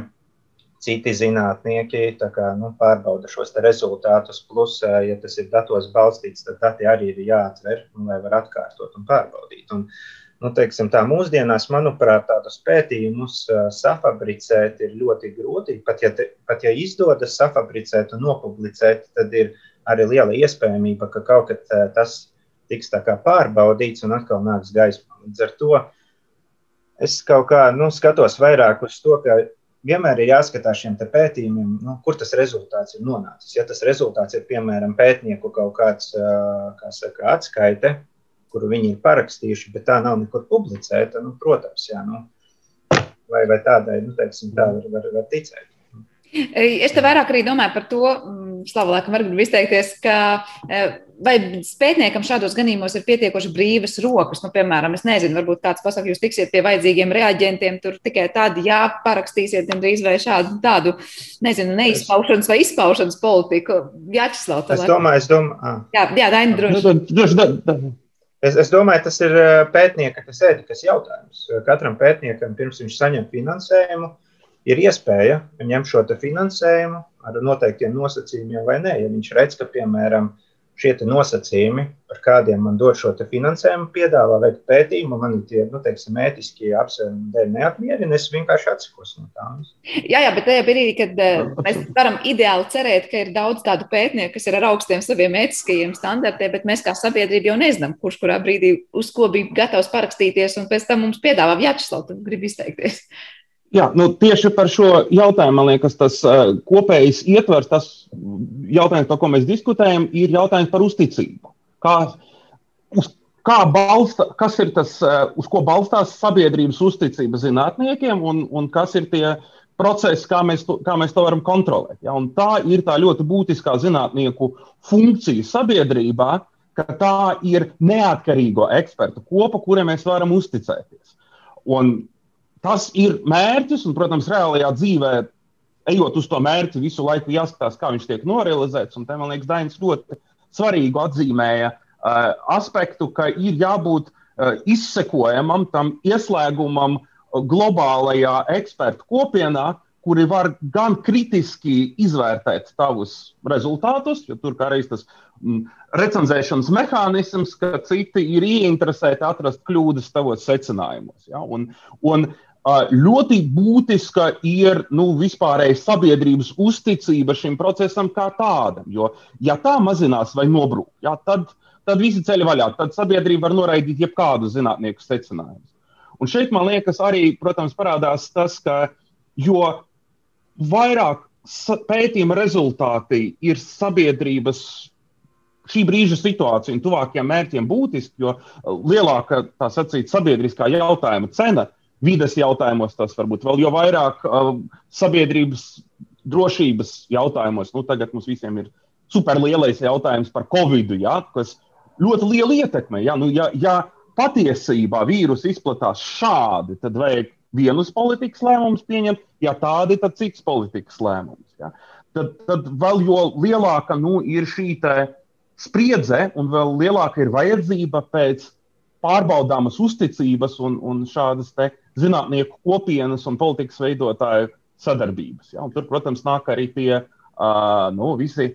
citi zinātnieki kā, nu, pārbauda šos rezultātus. Plus, ja tas ir datos balstīts, tad dati arī ir jāatver, un, lai var atkārtot un pārbaudīt. Un, nu, teiksim, tā, mūsdienās, manuprāt, tādus pētījumus safabricēt ir ļoti grūti. Pat ja, te, pat ja izdodas safabricēt un nopublicēt, tad ir arī liela iespējamība, ka kaut kad tas tiks pārbaudīts un atkal nāks gaismā. Līdz ar to es kaut kā nu, skatos vairāk uz to, ka vienmēr ir jāskatās šiem pētījumiem, nu, kur tas rezultāts ir nonācis. Ja tas rezultāts ir piemēram pētnieku kaut kāds kā saka, atskaite, kuru viņi ir parakstījuši, bet tā nav nekur publicēta, nu, protams, jā, nu, vai, vai tādai, nu, teiksim, tā var, var, var ticēt. Es te vairāk arī domāju par to, mm, Slavlēkam, varbūt izteikties, ka e, vai pētniekam šādos gadījumos ir pietiekoši brīvas rokas. Nu, piemēram, es nezinu, varbūt kāds pasaka, jūs tiksiet pie vajadzīgiem reaģentiem, tur tikai tādi jāparakstīsiet, drīz vai šādu tādu, nezinu, neizpaušanas vai izpaušanas politiku. Jāčeslav, es domāju, es domāju. Jā, jā Daini, droši. Es, es domāju, tas ir pētnieka, tas ētikas jautājums. Katram pētniekam, pirms viņš saņem finansējumu, ir iespēja ņemt šo finansējumu ar noteiktiem nosacījumiem vai nē. Ja viņš redz, ka, piemēram, šie nosacījumi, par kādiem man dod šo finansējumu, piedāvā veikt pētījumu, man tie nu, teiksim, ētiskie apsvērumi dēļ neapmierina, es vienkārši atsakos no tām. Jā, jā, bet tajā brīdī, kad uh, mēs varam ideāli cerēt, ka ir daudz tādu pētnieku, kas ir ar augstiem saviem ētiskajiem standartiem, bet mēs kā sabiedrība jau nezinām, kurš kurā brīdī uz ko bija gatavs parakstīties, un pēc tam mums piedāvā Vjačslav, tad grib izteikties. Jā, nu, tieši par šo jautājumu man liekas, tas uh, kopējs ietvers, tas jautājums, par ko mēs diskutējam, ir jautājums par uzticību. Kā, uz, kā balsta, kas ir tas, uh, uz ko balstās sabiedrības uzticība zinātniekiem un, un kas ir tie process, kā mēs to, kā mēs to varam kontrolēt. Ja? Un tā ir tā ļoti būtiskā zinātnieku funkcija sabiedrībā, ka tā ir neatkarīgo ekspertu kopa, kuriem mēs varam uzticēties. Un tas ir mērķis, un, protams, reālajā dzīvē, ejot uz to mērķi, visu laiku jāskatās, kā viņš tiek norealizēts. Un te, man liekas, Dainis ļoti svarīgu atzīmēja uh, aspektu, ka ir jābūt uh, izsekojamam tam ieslēgumam globālajā ekspertu kopienā, kuri var gan kritiski izvērtēt tavus rezultātus, jo tur kā reiz tas mm, recenzēšanas mehānisms, ka citi ir ieinteresēti atrast kļūdas tavos secinājumos. Ja? Un, un ļoti būtiska ir nu, vispārēji sabiedrības uzticība šim procesam kā tādam. Jo, ja tā mazinās vai nobrūk, ja, tad, tad visi ceļi vaļā, tad sabiedrība var noraidīt jebkādu zinātnieku secinājumu. Un šeit man liekas, arī, protams, parādās tas, ka jo vairāk pētījuma rezultāti ir sabiedrības šī brīža situācija un tuvākiem mērķiem būtiski, jo lielāka tā sacīt sabiedriskā jautājuma cena vides jautājumos, tas varbūt vēl vairāk uh, sabiedrības drošības jautājumos. Nu, tagad mums visiem ir superlielais jautājums par covid, ja, kas ļoti lielu ietekmi. Ja, nu, ja, ja patiesībā vīrusu izplatās šādi, tad vajag vienus politikas lēmumus pieņemt, ja tādi, tad cits politikas lēmums. Ja. Tad, tad vēl jo lielāka nu, ir šī spriedze, un vēl lielāka ir vajadzība pēc pārbaudāmas uzticības un, un šādas zinātnieku kopienas un politikas veidotāju sadarbības. Ja. Un tur, protams, nāk arī tie uh, nu, visi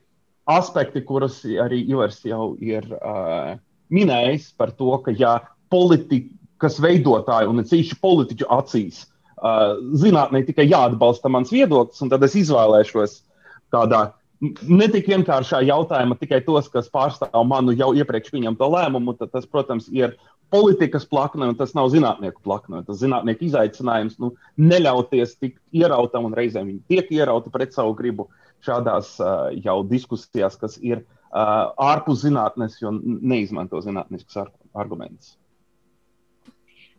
aspekti, kurus arī Ivars jau ir uh, minējis par to, ka ja politikas veidotāji un cīši politiķu acīs uh, zinātnē tikai jāatbalsta mans viedoklis, un tad es izvēlēšos tādā ne tik vienkāršā jautājumā tikai tos, kas pārstāv manu jau iepriekš pieņemto lēmumu, tad tas, protams, ir politikas plakne, un tas nav zinātnieku plakne. Tas zinātnieku izaicinājums nu, neļauties tikt ierautam, un reizēm viņi tiek ierauti pret savu gribu šādās uh, jau diskusijās, kas ir uh, ārpus zinātnes, jo neizmanto zinātniskus argumentus.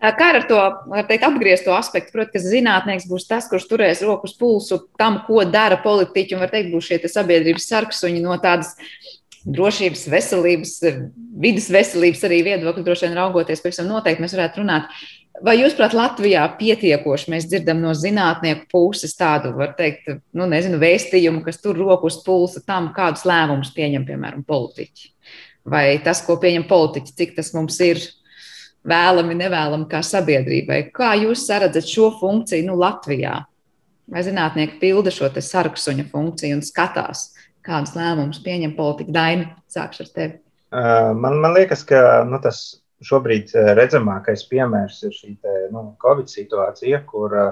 Kā ar to teikt, apgriezto aspektu? Protams, ka zinātnēks būs tas, kurš turēs rokas pulsu tam, ko dara politiķi, un var teikt, būs šie sabiedrības sarksuņi no tādas drošības, veselības, vidas veselības arī viedokļa, droši vien raugoties, pavisam noteikti mēs varētu runāt. Vai jūs, prāt, Latvijā pietiekoši mēs dzirdam no zinātnieku puses tādu, var teikt, nu, nezinu, vēstījumu, kas tur rokas pulsa tam, kādus lēmumus pieņem, piemēram, politiķi? Vai tas, ko pieņem politiķi, cik tas mums ir vēlami, nevēlami kā sabiedrībai. Kā jūs redzat šo funkciju nu, Latvijā? Vai zinātnieki pilda šo sarksuņa funkciju un skatās, kādus lēmumus pieņem politika? Daina, sākšu ar tevi. Man, man liekas, ka nu, tas šobrīd redzamākais piemērs ir šī te, nu, Covid situācija, kur uh,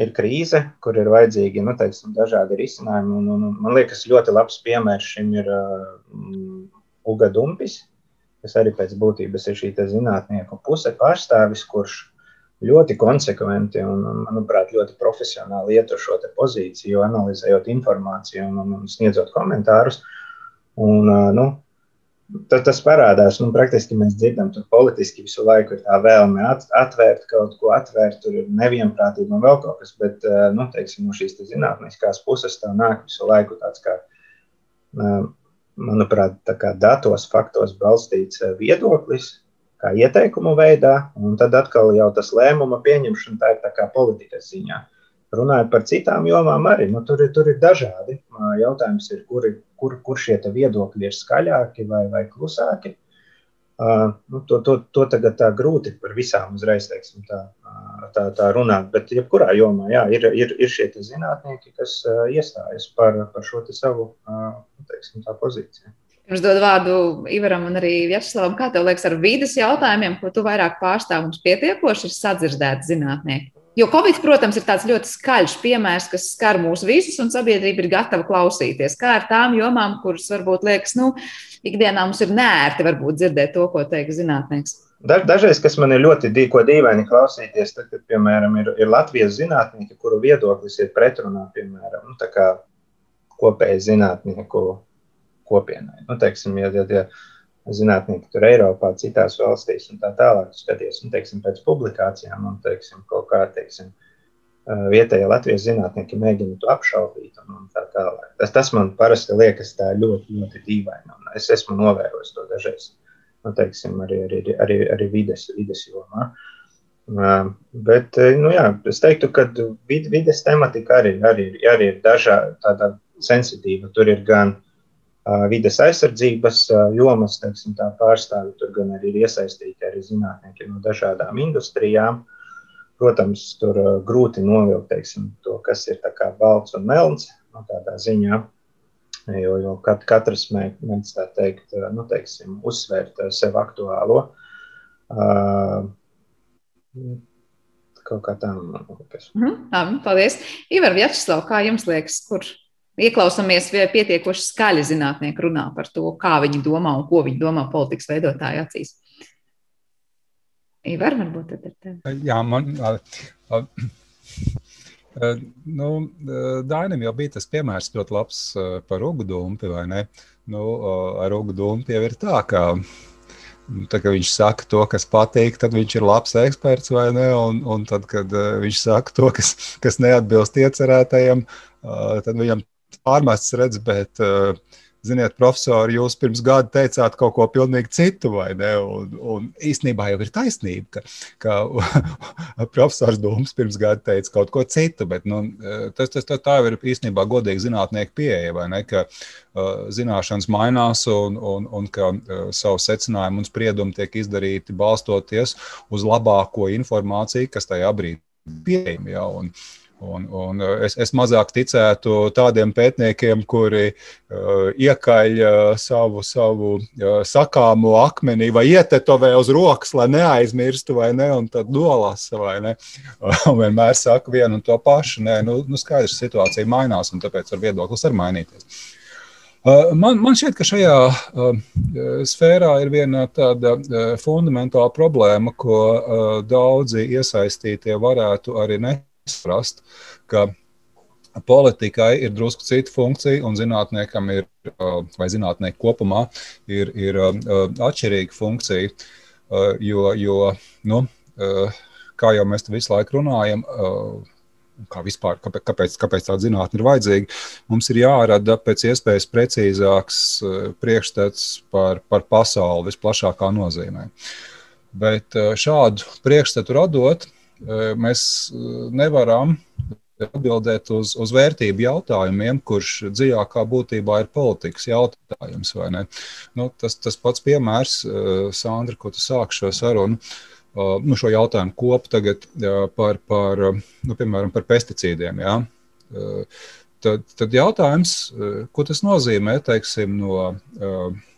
ir krīze, kur ir vajadzīgi nu, teiksim, dažādi risinājumi. Un, un, man liekas, ļoti labs piemērs šim ir uh, Uga Dumpis, kas arī pēc būtības ir šī zinātnieku puse pārstāvis, kurš ļoti konsekventi un, manuprāt, ļoti profesionāli iet uz šo pozīciju, analizējot informāciju un, un, un sniedzot komentārus. Un, nu, tas, tas parādās, nu, praktiski mēs dzirdam, tur politiski visu laiku ir tā vēlme at, atvērt kaut ko, atvērt, tur ir nevienprātība un vēl kaut kas, bet, nu, teiksim, no šīs zinātniskās puses tā nāk visu laiku tāds kā manuprāt, datos, faktos balstīts viedoklis, kā ieteikumu veidā, un tad atkal jau tas lēmuma pieņemšana tā ir tā kā politikas ziņā. Runājot par citām jomām, arī nu, tur, ir, tur ir dažādi. Jautājums ir, kuri, kur, kur šie viedokļi ir skaļāki vai, vai klusāki. Uh, nu, to, to, to tagad tā grūti par visām uzreiz teiksim, tā, tā, tā runāt. Bet, jebkurā jomā, jā, ir, ir, ir šie zinātnieki, kas uh, iestājas par, par šo savu uh, teiksim, pozīciju. Pirms dod vārdu Ivaram un arī Vjačeslavam, kā tev liekas ar vīdes jautājumiem, ko tu vairāk pārstāv mums pietiekoši ir sadzirdēti zinātnieki? Jo Covid, protams, ir tāds ļoti skaļš piemērs, kas skar mūs visus, un sabiedrība ir gatava klausīties. Kā ar tām jomām, kuras varbūt liekas, nu, ikdienā mums ir nērti varbūt dzirdēt to, ko teiks zinātnēks. Dažreiz, kas man ir ļoti dī, dīvaini klausīties, tad, kad, piemēram, ir, ir Latvijas zinātnieki, kuru viedoklis ir pretrunā, piemēram, nu, kopēji zinātnieku kopienai. Nu, teiksim, ja, ja, ja, zinātnieki tur Eiropā, citās valstīs un tā tālāk. Skaties, un, teiksim, pēc publikācijām un teiksim, kaut kā teiksim, vietējie Latvijas zinātnieki mēģina to apšaubīt. Un, un tā tālāk. tas, tas man parasti liekas ļoti, ļoti dīvaini. Es esmu novērojis to dažreiz, nu, teiksim, arī, arī, arī, arī vides, vides jomā. Uh, bet, nu, jā, es teiktu, ka vid, vides tematika arī, arī, arī ir dažāda sensitīva. Tur ir gan vides aizsardzības jomas, teiksim, tā pārstāvi, tur gan arī ir iesaistīti arī zinātnieki no dažādām industrijām. Protams, tur grūti novilkt teiksim, to, kas ir balts un melns no tādā ziņā. Jo, jo kat, katrs mēģina tā teikt, nu, teiksim, uzsvērt sev aktuālo. Kaut kā liekas. Mm -hmm, paldies. Ivar Vjačslav, kā jums liekas, kur ieklausāmies, pietiekoši skaļi zinātnieki runā par to, kā viņi domā un ko viņi domā politikas veidotāju acīs? Ivar, varbūt tad ir tev. Jā, man. Uh, uh, nu, Dainam jau bija tas piemērs ļoti labs par ugdumpi, vai ne? Nu, ar ugdumpi jau ir tā, ka Tā, kad viņš saka to, kas patīk, tad viņš ir labs eksperts, vai ne? Un, un tad, kad uh, viņš saka to, kas, kas neatbilst iecerētajam, uh, tad viņam pārmests redz, bet uh, ziniet, profesori, jūs pirms gada teicāt kaut ko pilnīgi citu, vai ne? Un, un īstenībā jau ir taisnība, ka, ka (laughs) profesors Dūms pirms gada teica kaut ko citu, bet nu, tas, tas tā, tā ir īstenībā godīgi zinātnieku pieeja, vai ne? Ka, uh, Zināšanas mainās, un, un, un ka uh, savu secinājumu un spriedumu tiek izdarīti balstoties uz labāko informāciju, kas tajā brīdī pieejama. Ja, un, uh, Un, un uh, es, es mazāk ticētu tādiem pētniekiem, kuri uh, iekaļ uh, savu, savu uh, sakāmu akmenī vai ietetovē uz rokas, lai neaizmirstu, vai ne, un tad nolasa, vai ne. (laughs) Un vienmēr saka vienu un to pašu. Nē, nu, nu skaidrs, situācija mainās, un tāpēc var viedoklis arī mainīties. Man, man šķiet, ka šajā uh, sfērā ir viena tāda uh, fundamentāla problēma, ko uh, daudzi iesaistītie varētu arī ne saprast, ka politikai ir drusku cita funkcija, un zinātniekam ir, vai zinātnieku kopumā, ir, ir atšķirīga funkcija. Jo, jo nu, kā jau mēs visu laiku runājam, kā vispār, kāpēc, kāpēc tāda zinātne ir vajadzīga, mums ir jārada pēc iespējas precīzāks priekšstats par, par pasauli visplašākā nozīmē. Bet šādu priekšstatu radot, mēs nevaram atbildēt uz, uz vērtību jautājumiem, kurš dziļākā būtībā ir politikas jautājums. Nu, tas, tas pats piemērs, Sandra, ko tu sāki šo sarunu. Nu, šo jautājumu kopu tagad par, par, nu, piemēram, par pesticīdiem. Ja? Tad, tad jautājums, ko tas nozīmē teiksim, no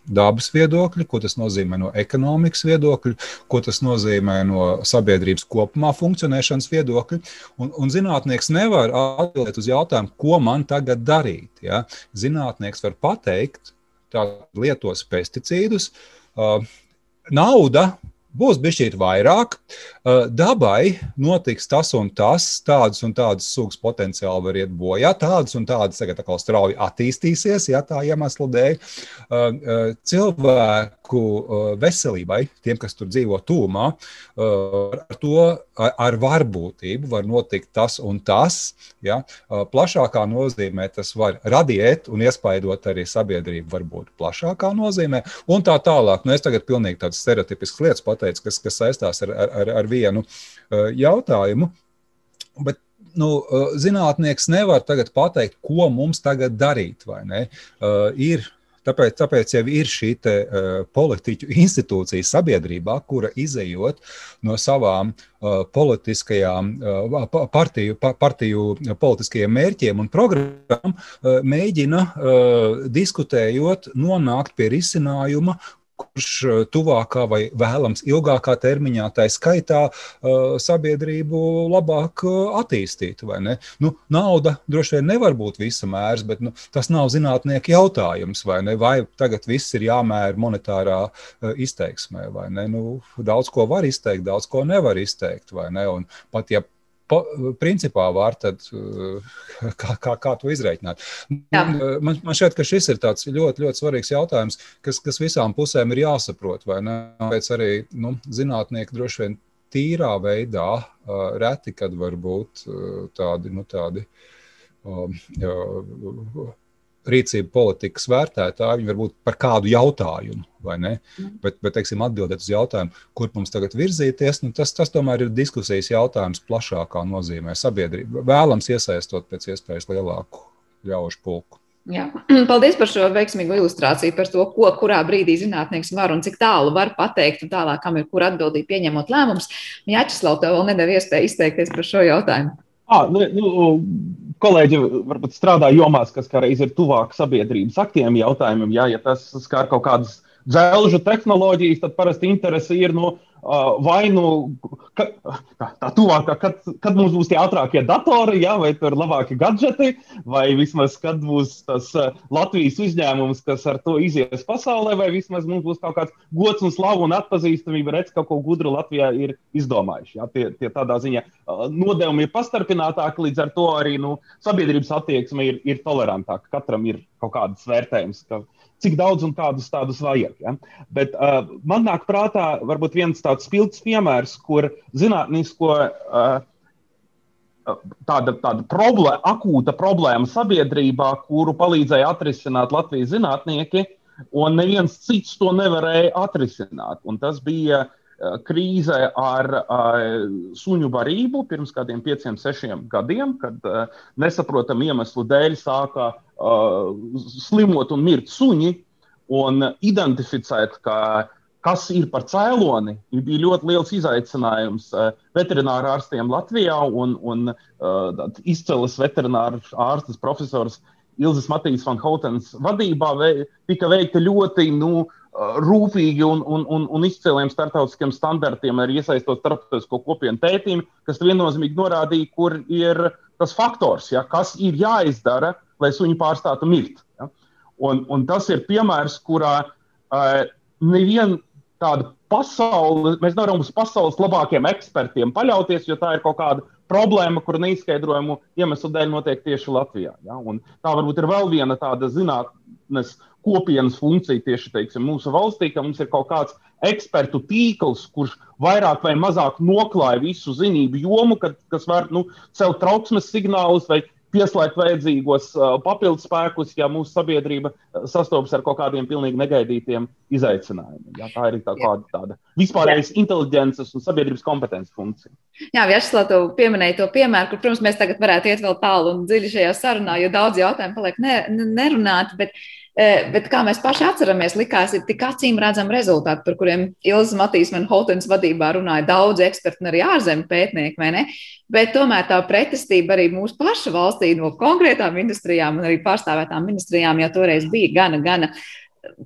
dabas viedokļa, ko tas nozīmē no ekonomikas viedokļa, ko tas nozīmē no sabiedrības kopumā funkcionēšanas viedokļa. Un, un zinātnieks nevar atbildēt uz jautājumu, ko man tagad darīt. Ja? Zinātnieks var pateikt, tā lietos pesticīdus. Uh, nauda būs bijis vairāk. Dabai notiks tas un tas, tādas un tādas sugas potenciāli var iet bojā, tādas un tādas tagad atkal strauji attīstīsies, ja tā iemesla dēļ. Cilvēku veselībai, tiem, kas tur dzīvo tūmā, ar to ar varbūtību var notikt tas un tas. Ja? Plašākā nozīmē tas var radīt un iespaidot arī sabiedrību, varbūt plašākā nozīmē, un tā tālāk. Nu, es tagad pilnīgi tādas stereotipiskas lietas pateicu, kas, kas saistās ar, ar, ar vienu jautājumu. Bet nu, zinātnieks nevar pateikt, ko mums tagad darīt. Uh, ir Tāpēc, tāpēc jau ir šī te, uh, politiķu institūcija sabiedrībā, kura izējot no savām uh, politiskajām uh, partiju, pa, partiju politiskajiem mērķiem un programmām, uh, mēģina uh, diskutējot, nonākt pie risinājuma, kurš eh, tuvākā vai vēlams ilgākā termiņā, tā skaitā, uh, sabiedrību labāk uh, attīstītu. Nu, nauda droši vien nevar būt visa mērs, bet nu, tas nav zinātnieku jautājums. Vai, ne? vai tagad viss ir jāmēra monetārā izteiksmē? Nu, daudz ko var izteikt, daudz ko nevar izteikt. Ne? Un pat ja po, principā var tad, eh, kā, kā, kā to izreikināt. Jā. Eh, man, man šķiet, ka šis ir ļoti, ļoti svarīgs jautājums, kas, kas visām pusēm ir jāsaprot. Tāpēc arī nu, zinātnieki droši vien tīrā veidā, reti, kad var būt tādi, nu, tādi rīcību politikas vērtētāji, viņi var būt par kādu jautājumu, vai ne? Mm. Bet, bet teiksim, atbildēt uz jautājumu, kur mums tagad virzīties, nu, tas, tas tomēr ir diskusijas jautājums plašākā nozīmē. Sabiedrība vēlams iesaistot pēc iespējas lielāku ļaužu pulku. Jā. (clears throat) Paldies par šo veiksmīgu ilustrāciju par to, ko kurā brīdī zinātnieks var un cik tālu var pateikt, un tālāk, kam ir kur atbildīgi pieņemot lēmumus. Jāčeslau, tev vēl nedēļa iespēja izteikties par šo jautājumu. À, nu, nu, kolēģi varbūt strādā jomās, kas kādreiz ir tuvāk sabiedrības aktiem jautājumiem. Jā, ja tas skar kaut kādas dzelžu tehnoloģijas, tad parasti interese ir no vai nu ka, tā tuvākā, kad, kad mums būs tie ātrākie datori, ja, vai tur labākie gadgeti, vai vismaz kad būs tas Latvijas uzņēmums, kas ar to izies pasaulē, vai vismaz mums būs kaut kāds gods un slavu un atpazīstamība, redz, ka kaut ko gudru Latvijā ir izdomājuši. Ja, tie, tie tādā ziņā nodevumi ir pastarpinātāki, līdz ar to arī nu, sabiedrības attieksme ir, ir tolerantāka. Katram ir kaut kādas vērtējums. Ka, cik daudz un kādus tādus vajag. Ja? Bet uh, man nāk prātā varbūt viens tāds spilgts piemērs, kur zinātnisko uh, tāda, tāda problēma, akūta problēma sabiedrībā, kuru palīdzēja atrisināt Latvijas zinātnieki, un neviens cits to nevarēja atrisināt. Un tas bija uh, krīze ar uh, suņu barību pirms kādiem pieciem, sešiem gadiem, kad uh, nesaprotamu iemeslu dēļ sāka uh, slimot un mirt suņi, un identificēt, ka, kas ir par cēloni, bija ļoti liels izaicinājums veterināru ārstiem Latvijā. Un, un uh, izcēlis veterināru ārstes profesors Ilzas Matīs van Houtens vadībā vei, tika veikta ļoti nu, uh, rūpīgi un, un, un, un izcēliem starptautiskiem standartiem, arī iesaistot starptautisko kopienu pētījumu, kas viennozīmīgi norādīja, kur ir tas faktors, ja, kas ir jāizdara, lai suņi pārstātu mirt. Ja? Un, un tas ir piemērs, kurā uh, neviena tāda pasaule, mēs nevaram uz pasaules labākiem ekspertiem paļauties, jo tā ir kaut kāda problēma, kur neizskaidrojumu iemeslu dēļ notiek tieši Latvijā. Ja? Un tā varbūt ir vēl viena tāda zinātnes kopienas funkcija tieši teiksim, mūsu valstī, ka mums ir kaut kāds ekspertu tīkls, kurš vairāk vai mazāk noklāja visu zinību jomu, kad, kas var nu, celt trauksmes signālus vai pieslēgt vajadzīgos uh, papildus spēkus, ja mūsu sabiedrība sastopas ar kaut kādiem pilnīgi negaidītiem izaicinājumiem. Jā, tā ir tā kāda tāda vispārējais inteliģences un sabiedrības kompetences funkcija. Jā, Vjačeslav, tu pieminēji to piemēru, kur, protams, mēs tagad varētu iet vēl tālu un dziļi šajā sarunā, jo daudz jautājumu paliek ne, nerunāti. Bet bet kā mēs paši atceramies, likās, ir tik acīm redzami rezultāti, par kuriem Ilza Matīs un Holtens vadībā runāja daudz ekspertu un arī ārzemju pētnieki, vai ne? Bet tomēr tā pretestība arī mūsu pašu valstī no konkrētām industrijām un arī pārstāvētām ministrijām jau toreiz bija gana, gana uh,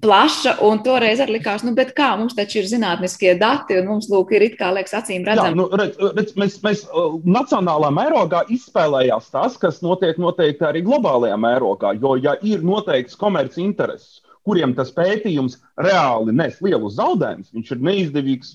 plaša, un toreiz arī likās, nu, kā mums taču ir zinātniskie dati, un mums, lūk, ir it kā liekas acīm redzami. Nu, redz, redz, mēs, mēs uh, nacionālā mērogā izspēlējās tas, kas notiek noteikti arī globālajā mērogā, jo, ja ir noteikts komerci intereses, kuriem tas pētījums reāli nes lielus zaudējumus, viņš ir neizdevīgs,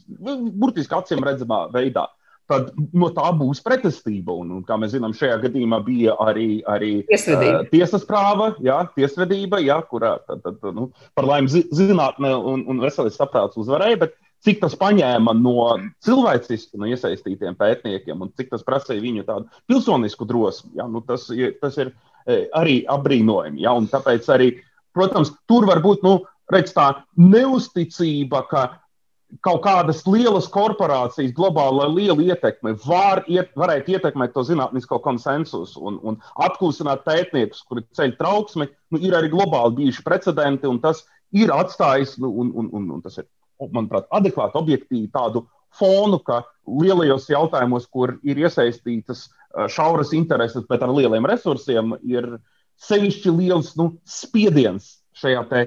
burtiski acīm redzamā veidā tad no tā būs pretestība. Un, un, kā mēs zinām, šajā gadījumā bija arī, arī uh, tiesas prāva, jā, tiesvedība, jā, kurā tad, tad, nu, par laimi zinātne un, un veselības saprāts uzvarēja. Bet, Cik tas paņēma no cilvēciski no iesaistītiem pētniekiem un cik tas prasīja viņu tādu pilsonisku drosmi, ja, nu, tas, ir, tas ir arī apbrīnojami. Ja, tāpēc arī, protams, tur var būt nu, redz, tā neusticība, ka kaut kādas lielas korporācijas, globāla liela ietekme var iet, varētu ietekmēt to zinātnisko konsensusu un, un atkūsināt pētniekus, kuri ceļ trauksmi. Nu, ir arī globāli bijuši precedenti, un tas ir atstājis, nu, un, un, un, un tas ir, manuprāt, adekvāti, objektīvi tādu fonu, ka lielajos jautājumos, kur ir iesaistītas šauras intereses, bet ar lieliem resursiem, ir sevišķi liels nu, spiediens šajā te,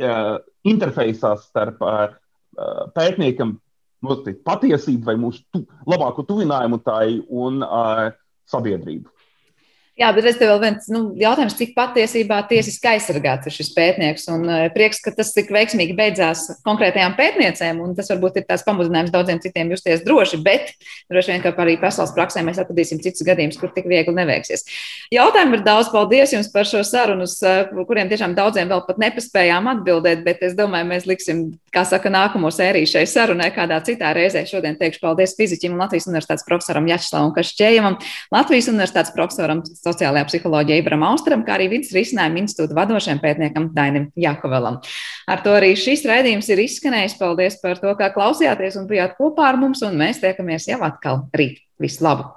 uh, interfejsā starp uh, pētniekam noteikt patiesību vai mūsu tu, labāko tuvinājumu tai un uh, sabiedrību. Jā, bet es tev vēl viens nu, jautājums, cik patiesībā tiesiski aizsargāts ir šis pētnieks. Un uh, prieks, ka tas tik veiksmīgi beidzās konkrētajām pētniecēm, un tas varbūt ir tās pamudinājums daudziem citiem justies droši, bet droši vien, ka arī pasaules praksē mēs atradīsim citus gadījumus, kur tik viegli neveiksies. Jautājumu ir daudz, paldies jums par šo sarunu, uz kuriem tiešām daudziem vēl pat nepaspējām atbildēt, bet es domāju, mēs liksim, kā saka, nākamo sēriju šai sarunai kādā citā reizē. Šodien teikšu paldies fiziķim un Latvijas universitātes profesoram Jačslavam Kašķējumam, Latvijas universitātes profesoram sociālajā psiholoģijā Ibram Austram, kā arī vidas risinājuma institūta vadošajam pētniekam Dainim Jakovelam. Ar to arī šis raidījums ir izskanējis. Paldies par to, kā klausījāties un bijāt kopā ar mums, un mēs tiekamies jau atkal rīt. Visu labu!